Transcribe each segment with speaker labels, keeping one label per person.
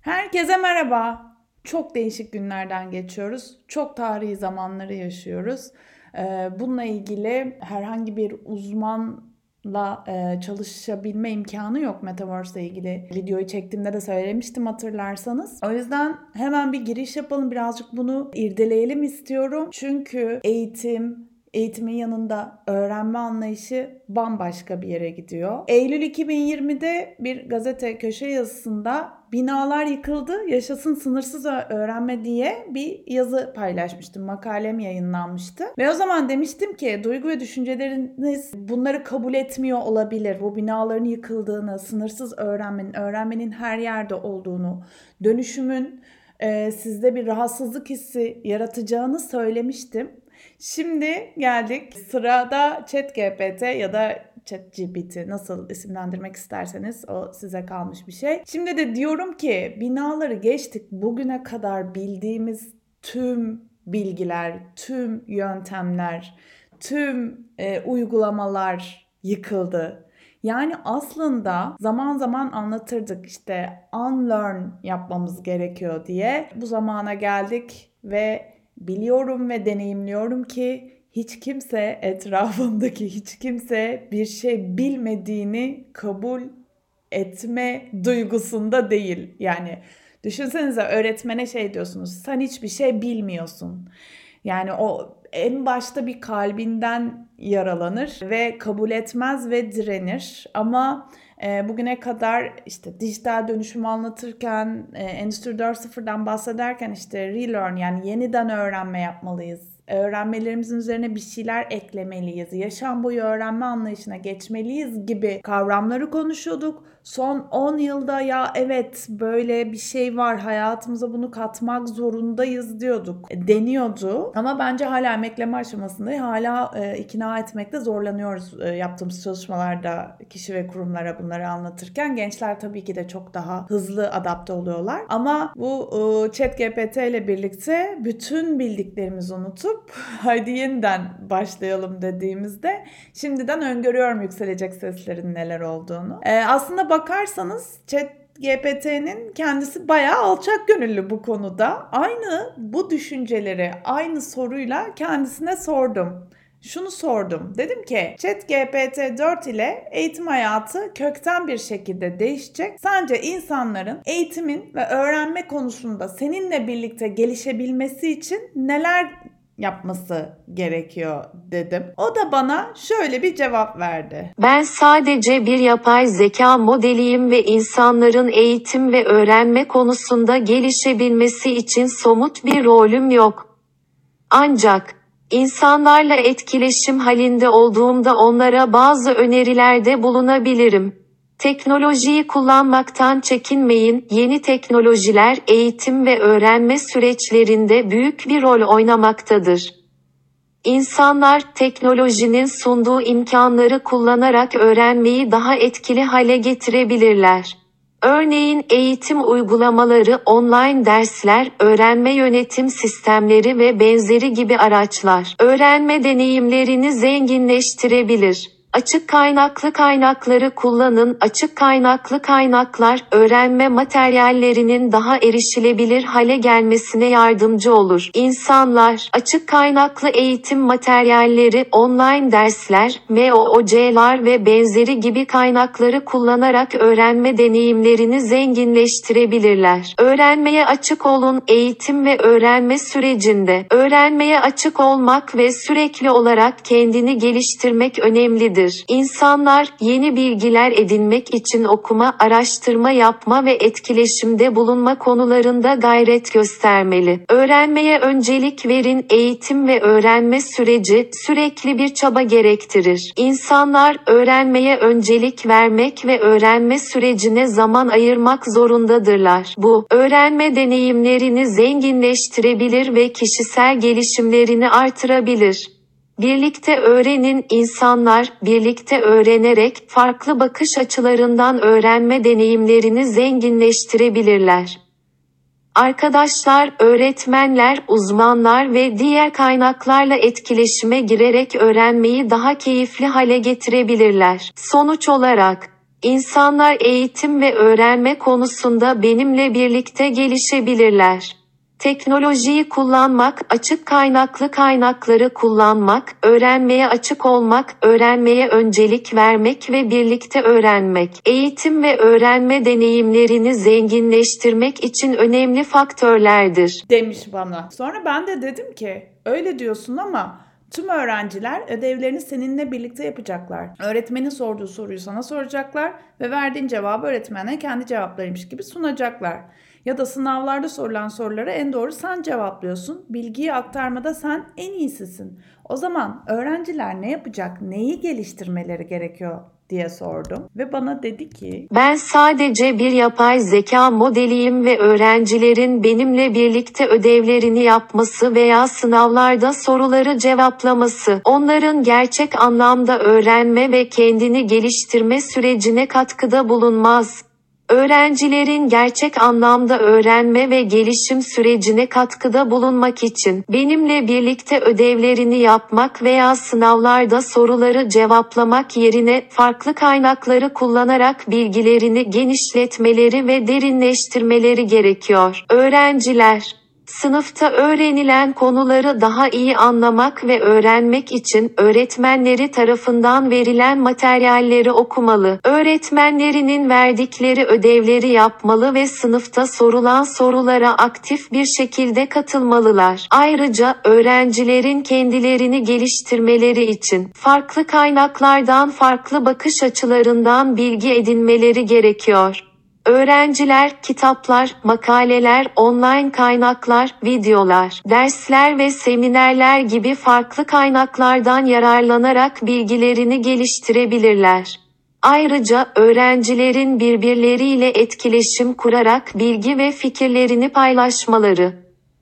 Speaker 1: Herkese merhaba. Çok değişik günlerden geçiyoruz. Çok tarihi zamanları yaşıyoruz. Ee, bununla ilgili herhangi bir uzmanla e, çalışabilme imkanı yok Metaverse ile ilgili. Videoyu çektiğimde de söylemiştim hatırlarsanız. O yüzden hemen bir giriş yapalım. Birazcık bunu irdeleyelim istiyorum. Çünkü eğitim, eğitimin yanında öğrenme anlayışı bambaşka bir yere gidiyor. Eylül 2020'de bir gazete köşe yazısında binalar yıkıldı, yaşasın sınırsız öğrenme diye bir yazı paylaşmıştım. Makalem yayınlanmıştı. Ve o zaman demiştim ki duygu ve düşünceleriniz bunları kabul etmiyor olabilir. Bu binaların yıkıldığını, sınırsız öğrenmenin, öğrenmenin her yerde olduğunu, dönüşümün e, sizde bir rahatsızlık hissi yaratacağını söylemiştim. Şimdi geldik sırada ChatGPT ya da ChatGPT nasıl isimlendirmek isterseniz o size kalmış bir şey. Şimdi de diyorum ki binaları geçtik bugüne kadar bildiğimiz tüm bilgiler, tüm yöntemler, tüm e, uygulamalar yıkıldı. Yani aslında zaman zaman anlatırdık işte unlearn yapmamız gerekiyor diye. Bu zamana geldik ve biliyorum ve deneyimliyorum ki hiç kimse etrafındaki hiç kimse bir şey bilmediğini kabul etme duygusunda değil. Yani düşünsenize öğretmene şey diyorsunuz. Sen hiçbir şey bilmiyorsun. Yani o en başta bir kalbinden yaralanır ve kabul etmez ve direnir. Ama e, bugüne kadar işte dijital dönüşümü anlatırken, e, Endüstri 4.0'dan bahsederken işte relearn yani yeniden öğrenme yapmalıyız öğrenmelerimizin üzerine bir şeyler eklemeliyiz, yaşam boyu öğrenme anlayışına geçmeliyiz gibi kavramları konuşuyorduk. Son 10 yılda ya evet böyle bir şey var hayatımıza bunu katmak zorundayız diyorduk. E, deniyordu ama bence hala emekleme aşamasında hala e, ikna etmekte zorlanıyoruz e, yaptığımız çalışmalarda kişi ve kurumlara bunları anlatırken. Gençler tabii ki de çok daha hızlı adapte oluyorlar. Ama bu e, chat GPT ile birlikte bütün bildiklerimizi unutup hadi yeniden başlayalım dediğimizde şimdiden öngörüyorum yükselecek seslerin neler olduğunu. E, aslında bakarsanız chat GPT'nin kendisi bayağı alçak gönüllü bu konuda. Aynı bu düşünceleri aynı soruyla kendisine sordum. Şunu sordum. Dedim ki Chat GPT 4 ile eğitim hayatı kökten bir şekilde değişecek. Sence insanların eğitimin ve öğrenme konusunda seninle birlikte gelişebilmesi için neler yapması gerekiyor dedim. O da bana şöyle bir cevap verdi.
Speaker 2: Ben sadece bir yapay zeka modeliyim ve insanların eğitim ve öğrenme konusunda gelişebilmesi için somut bir rolüm yok. Ancak insanlarla etkileşim halinde olduğumda onlara bazı önerilerde bulunabilirim. Teknolojiyi kullanmaktan çekinmeyin. Yeni teknolojiler eğitim ve öğrenme süreçlerinde büyük bir rol oynamaktadır. İnsanlar teknolojinin sunduğu imkanları kullanarak öğrenmeyi daha etkili hale getirebilirler. Örneğin eğitim uygulamaları, online dersler, öğrenme yönetim sistemleri ve benzeri gibi araçlar öğrenme deneyimlerini zenginleştirebilir. Açık kaynaklı kaynakları kullanın. Açık kaynaklı kaynaklar, öğrenme materyallerinin daha erişilebilir hale gelmesine yardımcı olur. İnsanlar, açık kaynaklı eğitim materyalleri, online dersler, MOOC'lar ve benzeri gibi kaynakları kullanarak öğrenme deneyimlerini zenginleştirebilirler. Öğrenmeye açık olun. Eğitim ve öğrenme sürecinde öğrenmeye açık olmak ve sürekli olarak kendini geliştirmek önemlidir önemlidir. İnsanlar, yeni bilgiler edinmek için okuma, araştırma yapma ve etkileşimde bulunma konularında gayret göstermeli. Öğrenmeye öncelik verin, eğitim ve öğrenme süreci, sürekli bir çaba gerektirir. İnsanlar, öğrenmeye öncelik vermek ve öğrenme sürecine zaman ayırmak zorundadırlar. Bu, öğrenme deneyimlerini zenginleştirebilir ve kişisel gelişimlerini artırabilir. Birlikte öğrenin insanlar birlikte öğrenerek farklı bakış açılarından öğrenme deneyimlerini zenginleştirebilirler. Arkadaşlar, öğretmenler, uzmanlar ve diğer kaynaklarla etkileşime girerek öğrenmeyi daha keyifli hale getirebilirler. Sonuç olarak İnsanlar eğitim ve öğrenme konusunda benimle birlikte gelişebilirler. Teknolojiyi kullanmak, açık kaynaklı kaynakları kullanmak, öğrenmeye açık olmak, öğrenmeye öncelik vermek ve birlikte öğrenmek, eğitim ve öğrenme deneyimlerini zenginleştirmek için önemli faktörlerdir.
Speaker 1: demiş bana. Sonra ben de dedim ki öyle diyorsun ama tüm öğrenciler ödevlerini seninle birlikte yapacaklar. Öğretmenin sorduğu soruyu sana soracaklar ve verdiğin cevabı öğretmene kendi cevaplarıymış gibi sunacaklar. Ya da sınavlarda sorulan soruları en doğru sen cevaplıyorsun. Bilgiyi aktarmada sen en iyisisin. O zaman öğrenciler ne yapacak, neyi geliştirmeleri gerekiyor diye sordum. Ve bana dedi ki
Speaker 2: Ben sadece bir yapay zeka modeliyim ve öğrencilerin benimle birlikte ödevlerini yapması veya sınavlarda soruları cevaplaması, onların gerçek anlamda öğrenme ve kendini geliştirme sürecine katkıda bulunmaz. Öğrencilerin gerçek anlamda öğrenme ve gelişim sürecine katkıda bulunmak için benimle birlikte ödevlerini yapmak veya sınavlarda soruları cevaplamak yerine farklı kaynakları kullanarak bilgilerini genişletmeleri ve derinleştirmeleri gerekiyor. Öğrenciler Sınıfta öğrenilen konuları daha iyi anlamak ve öğrenmek için öğretmenleri tarafından verilen materyalleri okumalı. Öğretmenlerinin verdikleri ödevleri yapmalı ve sınıfta sorulan sorulara aktif bir şekilde katılmalılar. Ayrıca öğrencilerin kendilerini geliştirmeleri için farklı kaynaklardan farklı bakış açılarından bilgi edinmeleri gerekiyor. Öğrenciler kitaplar, makaleler, online kaynaklar, videolar, dersler ve seminerler gibi farklı kaynaklardan yararlanarak bilgilerini geliştirebilirler. Ayrıca öğrencilerin birbirleriyle etkileşim kurarak bilgi ve fikirlerini paylaşmaları,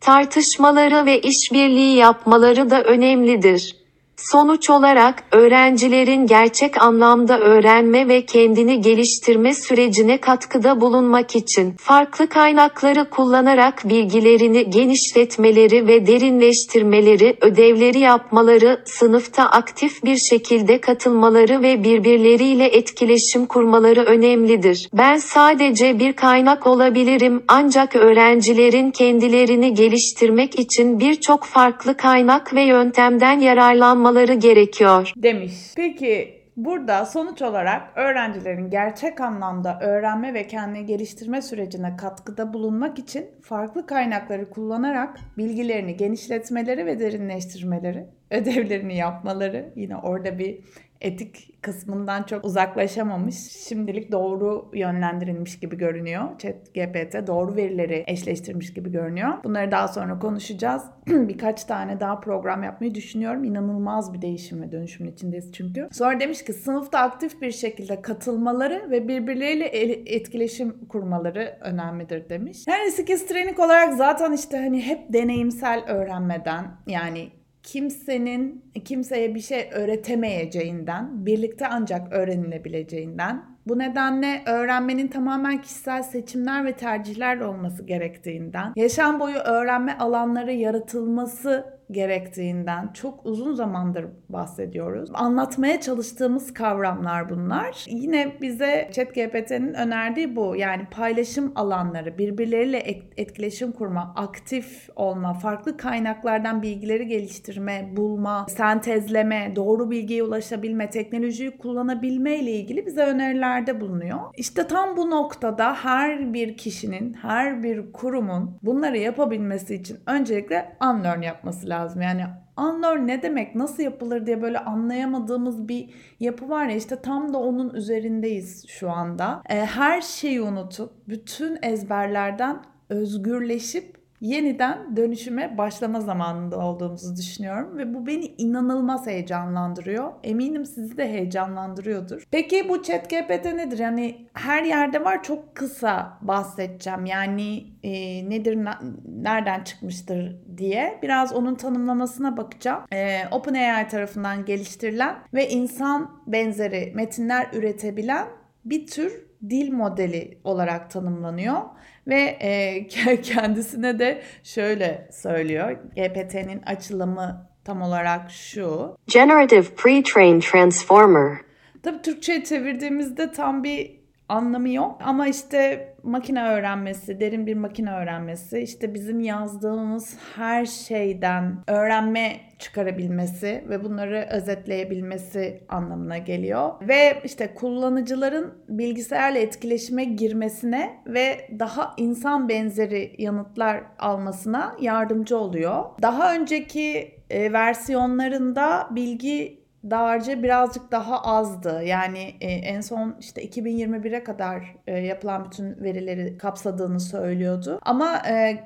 Speaker 2: tartışmaları ve işbirliği yapmaları da önemlidir. Sonuç olarak öğrencilerin gerçek anlamda öğrenme ve kendini geliştirme sürecine katkıda bulunmak için farklı kaynakları kullanarak bilgilerini genişletmeleri ve derinleştirmeleri, ödevleri yapmaları, sınıfta aktif bir şekilde katılmaları ve birbirleriyle etkileşim kurmaları önemlidir. Ben sadece bir kaynak olabilirim ancak öğrencilerin kendilerini geliştirmek için birçok farklı kaynak ve yöntemden yararlanmaları gerekiyor.
Speaker 1: demiş. Peki burada sonuç olarak öğrencilerin gerçek anlamda öğrenme ve kendini geliştirme sürecine katkıda bulunmak için farklı kaynakları kullanarak bilgilerini genişletmeleri ve derinleştirmeleri, ödevlerini yapmaları, yine orada bir etik kısmından çok uzaklaşamamış. Şimdilik doğru yönlendirilmiş gibi görünüyor. ChatGPT doğru verileri eşleştirmiş gibi görünüyor. Bunları daha sonra konuşacağız. Birkaç tane daha program yapmayı düşünüyorum. İnanılmaz bir değişim ve dönüşümün içindeyiz çünkü. Sonra demiş ki sınıfta aktif bir şekilde katılmaları ve birbirleriyle etkileşim kurmaları önemlidir demiş. Yani skizofrenik olarak zaten işte hani hep deneyimsel öğrenmeden yani kimsenin kimseye bir şey öğretemeyeceğinden, birlikte ancak öğrenilebileceğinden, bu nedenle öğrenmenin tamamen kişisel seçimler ve tercihler olması gerektiğinden, yaşam boyu öğrenme alanları yaratılması gerektiğinden çok uzun zamandır bahsediyoruz. Anlatmaya çalıştığımız kavramlar bunlar. Yine bize ChatGPT'nin önerdiği bu. Yani paylaşım alanları, birbirleriyle etkileşim kurma, aktif olma, farklı kaynaklardan bilgileri geliştirme, bulma, sentezleme, doğru bilgiye ulaşabilme, teknolojiyi kullanabilme ile ilgili bize önerilerde bulunuyor. İşte tam bu noktada her bir kişinin, her bir kurumun bunları yapabilmesi için öncelikle unlearn yapması lazım lazım. Yani unlearn ne demek, nasıl yapılır diye böyle anlayamadığımız bir yapı var ya işte tam da onun üzerindeyiz şu anda. E, her şeyi unutup bütün ezberlerden özgürleşip yeniden dönüşüme başlama zamanında olduğumuzu düşünüyorum ve bu beni inanılmaz heyecanlandırıyor. Eminim sizi de heyecanlandırıyordur. Peki bu ChatGPT nedir? Yani her yerde var çok kısa bahsedeceğim. Yani e, nedir, nereden çıkmıştır diye biraz onun tanımlamasına bakacağım. E, OpenAI tarafından geliştirilen ve insan benzeri metinler üretebilen bir tür dil modeli olarak tanımlanıyor ve e, kendisine de şöyle söylüyor. GPT'nin açılımı tam olarak şu.
Speaker 2: Generative Pre-trained Transformer
Speaker 1: Tabii Türkçe'ye çevirdiğimizde tam bir anlamı yok. Ama işte makine öğrenmesi, derin bir makine öğrenmesi, işte bizim yazdığımız her şeyden öğrenme çıkarabilmesi ve bunları özetleyebilmesi anlamına geliyor. Ve işte kullanıcıların bilgisayarla etkileşime girmesine ve daha insan benzeri yanıtlar almasına yardımcı oluyor. Daha önceki e, versiyonlarında bilgi dağarcığı birazcık daha azdı. Yani e, en son işte 2021'e kadar e, yapılan bütün verileri kapsadığını söylüyordu. Ama e,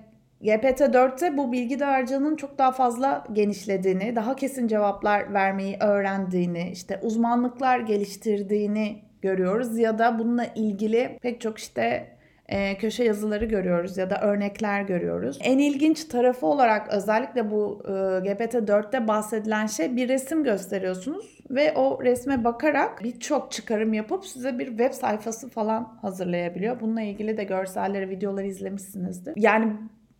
Speaker 1: GPT-4'te bu bilgi dağarcığının çok daha fazla genişlediğini, daha kesin cevaplar vermeyi öğrendiğini, işte uzmanlıklar geliştirdiğini görüyoruz ya da bununla ilgili pek çok işte e, köşe yazıları görüyoruz ya da örnekler görüyoruz. En ilginç tarafı olarak özellikle bu e, GPT-4'te bahsedilen şey bir resim gösteriyorsunuz ve o resme bakarak birçok çıkarım yapıp size bir web sayfası falan hazırlayabiliyor. Bununla ilgili de görselleri, videoları izlemişsinizdir. Yani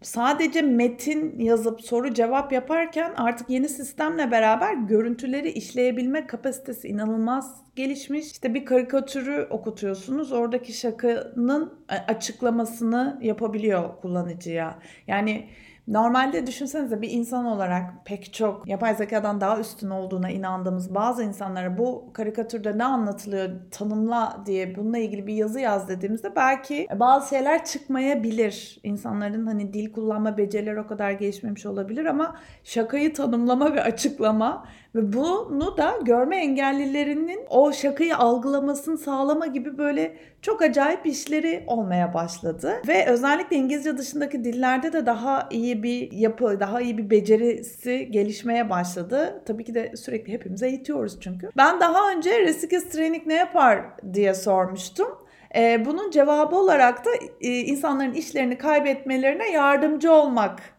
Speaker 1: sadece metin yazıp soru cevap yaparken artık yeni sistemle beraber görüntüleri işleyebilme kapasitesi inanılmaz gelişmiş. İşte bir karikatürü okutuyorsunuz. Oradaki şakanın açıklamasını yapabiliyor kullanıcıya. Yani Normalde düşünsenize bir insan olarak pek çok yapay zekadan daha üstün olduğuna inandığımız bazı insanlara bu karikatürde ne anlatılıyor tanımla diye bununla ilgili bir yazı yaz dediğimizde belki bazı şeyler çıkmayabilir. İnsanların hani dil kullanma becerileri o kadar gelişmemiş olabilir ama şakayı tanımlama ve açıklama ve bunu da görme engellilerinin o şakayı algılamasını sağlama gibi böyle çok acayip işleri olmaya başladı. Ve özellikle İngilizce dışındaki dillerde de daha iyi bir yapı, daha iyi bir becerisi gelişmeye başladı. Tabii ki de sürekli hepimize eğitiyoruz çünkü. Ben daha önce Resikis Training ne yapar diye sormuştum. Ee, bunun cevabı olarak da e, insanların işlerini kaybetmelerine yardımcı olmak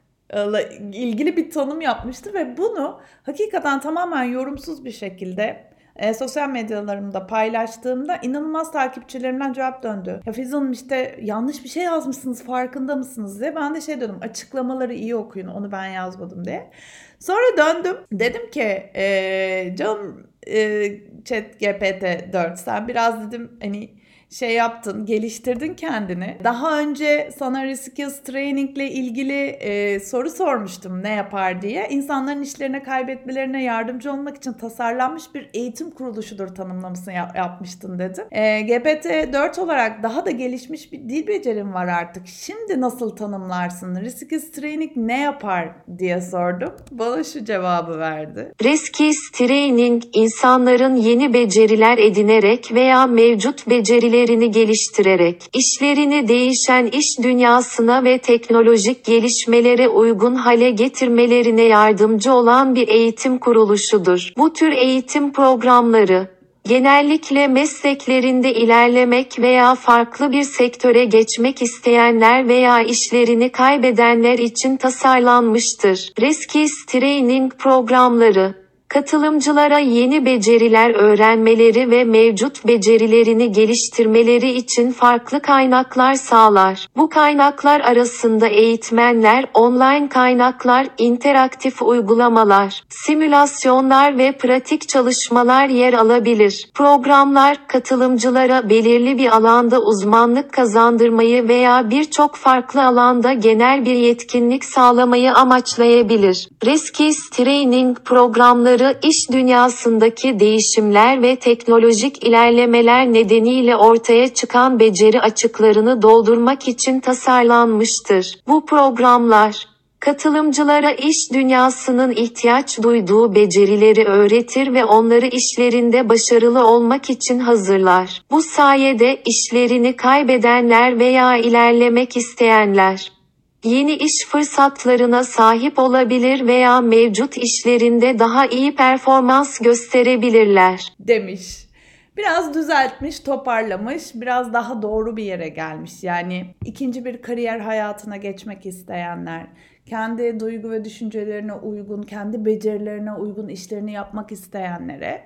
Speaker 1: ilgili bir tanım yapmıştı ve bunu hakikaten tamamen yorumsuz bir şekilde e, sosyal medyalarımda paylaştığımda inanılmaz takipçilerimden cevap döndü. Ya Filiz Hanım işte yanlış bir şey yazmışsınız farkında mısınız diye. Ben de şey dedim açıklamaları iyi okuyun onu ben yazmadım diye. Sonra döndüm dedim ki e, canım e, chat GPT 4 sen biraz dedim hani şey yaptın, geliştirdin kendini. Daha önce sana Reskills Training ile ilgili e, soru sormuştum ne yapar diye. İnsanların işlerine kaybetmelerine yardımcı olmak için tasarlanmış bir eğitim kuruluşudur tanımlamasını yap- yapmıştın dedim. E, GPT-4 olarak daha da gelişmiş bir dil becerim var artık. Şimdi nasıl tanımlarsın? Reskills Training ne yapar diye sordum. Bana şu cevabı verdi.
Speaker 2: Reskills Training insanların yeni beceriler edinerek veya mevcut becerileri becerilerini geliştirerek, işlerini değişen iş dünyasına ve teknolojik gelişmelere uygun hale getirmelerine yardımcı olan bir eğitim kuruluşudur. Bu tür eğitim programları, genellikle mesleklerinde ilerlemek veya farklı bir sektöre geçmek isteyenler veya işlerini kaybedenler için tasarlanmıştır. Reskills Training programları Katılımcılara yeni beceriler öğrenmeleri ve mevcut becerilerini geliştirmeleri için farklı kaynaklar sağlar. Bu kaynaklar arasında eğitmenler, online kaynaklar, interaktif uygulamalar, simülasyonlar ve pratik çalışmalar yer alabilir. Programlar, katılımcılara belirli bir alanda uzmanlık kazandırmayı veya birçok farklı alanda genel bir yetkinlik sağlamayı amaçlayabilir. Riskis Training programları kurumları iş dünyasındaki değişimler ve teknolojik ilerlemeler nedeniyle ortaya çıkan beceri açıklarını doldurmak için tasarlanmıştır. Bu programlar Katılımcılara iş dünyasının ihtiyaç duyduğu becerileri öğretir ve onları işlerinde başarılı olmak için hazırlar. Bu sayede işlerini kaybedenler veya ilerlemek isteyenler yeni iş fırsatlarına sahip olabilir veya mevcut işlerinde daha iyi performans gösterebilirler.
Speaker 1: Demiş. Biraz düzeltmiş, toparlamış, biraz daha doğru bir yere gelmiş. Yani ikinci bir kariyer hayatına geçmek isteyenler, kendi duygu ve düşüncelerine uygun, kendi becerilerine uygun işlerini yapmak isteyenlere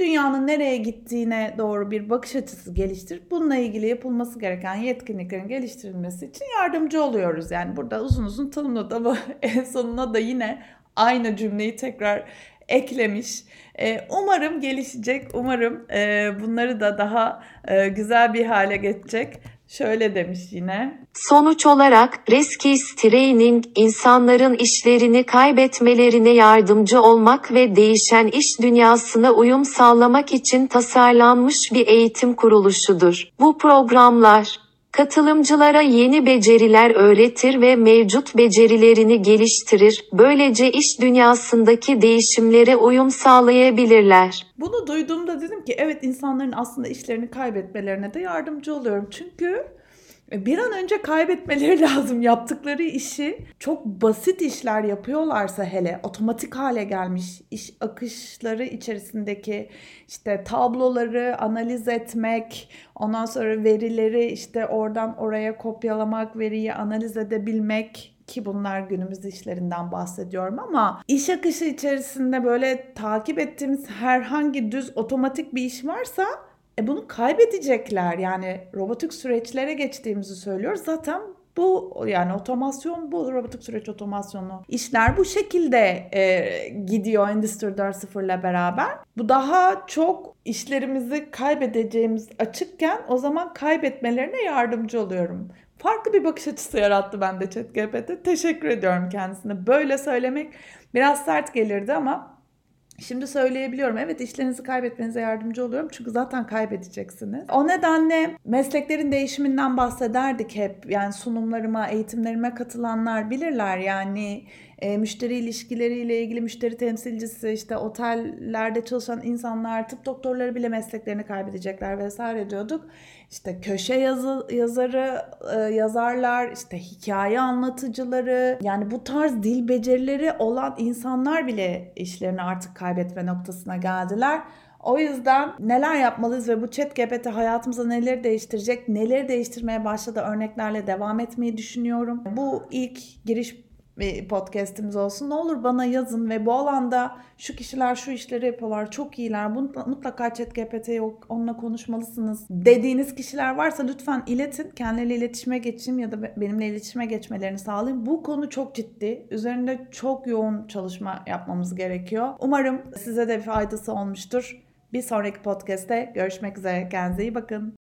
Speaker 1: dünyanın nereye gittiğine doğru bir bakış açısı geliştirip bununla ilgili yapılması gereken yetkinliklerin geliştirilmesi için yardımcı oluyoruz. Yani burada uzun uzun tanımladı ama en sonuna da yine aynı cümleyi tekrar eklemiş. E, umarım gelişecek, umarım e, bunları da daha e, güzel bir hale geçecek. Şöyle demiş yine.
Speaker 2: Sonuç olarak Reskis Training insanların işlerini kaybetmelerine yardımcı olmak ve değişen iş dünyasına uyum sağlamak için tasarlanmış bir eğitim kuruluşudur. Bu programlar Katılımcılara yeni beceriler öğretir ve mevcut becerilerini geliştirir. Böylece iş dünyasındaki değişimlere uyum sağlayabilirler.
Speaker 1: Bunu duyduğumda dedim ki evet insanların aslında işlerini kaybetmelerine de yardımcı oluyorum. Çünkü bir an önce kaybetmeleri lazım yaptıkları işi. Çok basit işler yapıyorlarsa hele otomatik hale gelmiş iş akışları içerisindeki işte tabloları analiz etmek, ondan sonra verileri işte oradan oraya kopyalamak, veriyi analiz edebilmek ki bunlar günümüz işlerinden bahsediyorum ama iş akışı içerisinde böyle takip ettiğimiz herhangi düz otomatik bir iş varsa e bunu kaybedecekler. Yani robotik süreçlere geçtiğimizi söylüyoruz. Zaten bu yani otomasyon bu robotik süreç otomasyonu işler bu şekilde e, gidiyor Endüstri 4.0 ile beraber. Bu daha çok işlerimizi kaybedeceğimiz açıkken o zaman kaybetmelerine yardımcı oluyorum. Farklı bir bakış açısı yarattı bende ChatGPT. Teşekkür ediyorum kendisine. Böyle söylemek biraz sert gelirdi ama Şimdi söyleyebiliyorum. Evet işlerinizi kaybetmenize yardımcı oluyorum. Çünkü zaten kaybedeceksiniz. O nedenle mesleklerin değişiminden bahsederdik hep. Yani sunumlarıma, eğitimlerime katılanlar bilirler. Yani e, müşteri ilişkileriyle ilgili müşteri temsilcisi, işte otellerde çalışan insanlar, tıp doktorları bile mesleklerini kaybedecekler vesaire diyorduk. İşte köşe yazı, yazarı, e, yazarlar, işte hikaye anlatıcıları, yani bu tarz dil becerileri olan insanlar bile işlerini artık kaybetme noktasına geldiler. O yüzden neler yapmalıyız ve bu chat GPT hayatımıza neleri değiştirecek, neleri değiştirmeye başladı örneklerle devam etmeyi düşünüyorum. Bu ilk giriş bir podcast'imiz olsun. Ne olur bana yazın ve bu alanda şu kişiler şu işleri yapıyorlar, çok iyiler. Bunu mutlaka ChatGPT yok, onunla konuşmalısınız dediğiniz kişiler varsa lütfen iletin. Kendileriyle iletişime geçeyim ya da benimle iletişime geçmelerini sağlayın. Bu konu çok ciddi. Üzerinde çok yoğun çalışma yapmamız gerekiyor. Umarım size de bir faydası olmuştur. Bir sonraki podcast'te görüşmek üzere. Kendinize iyi bakın.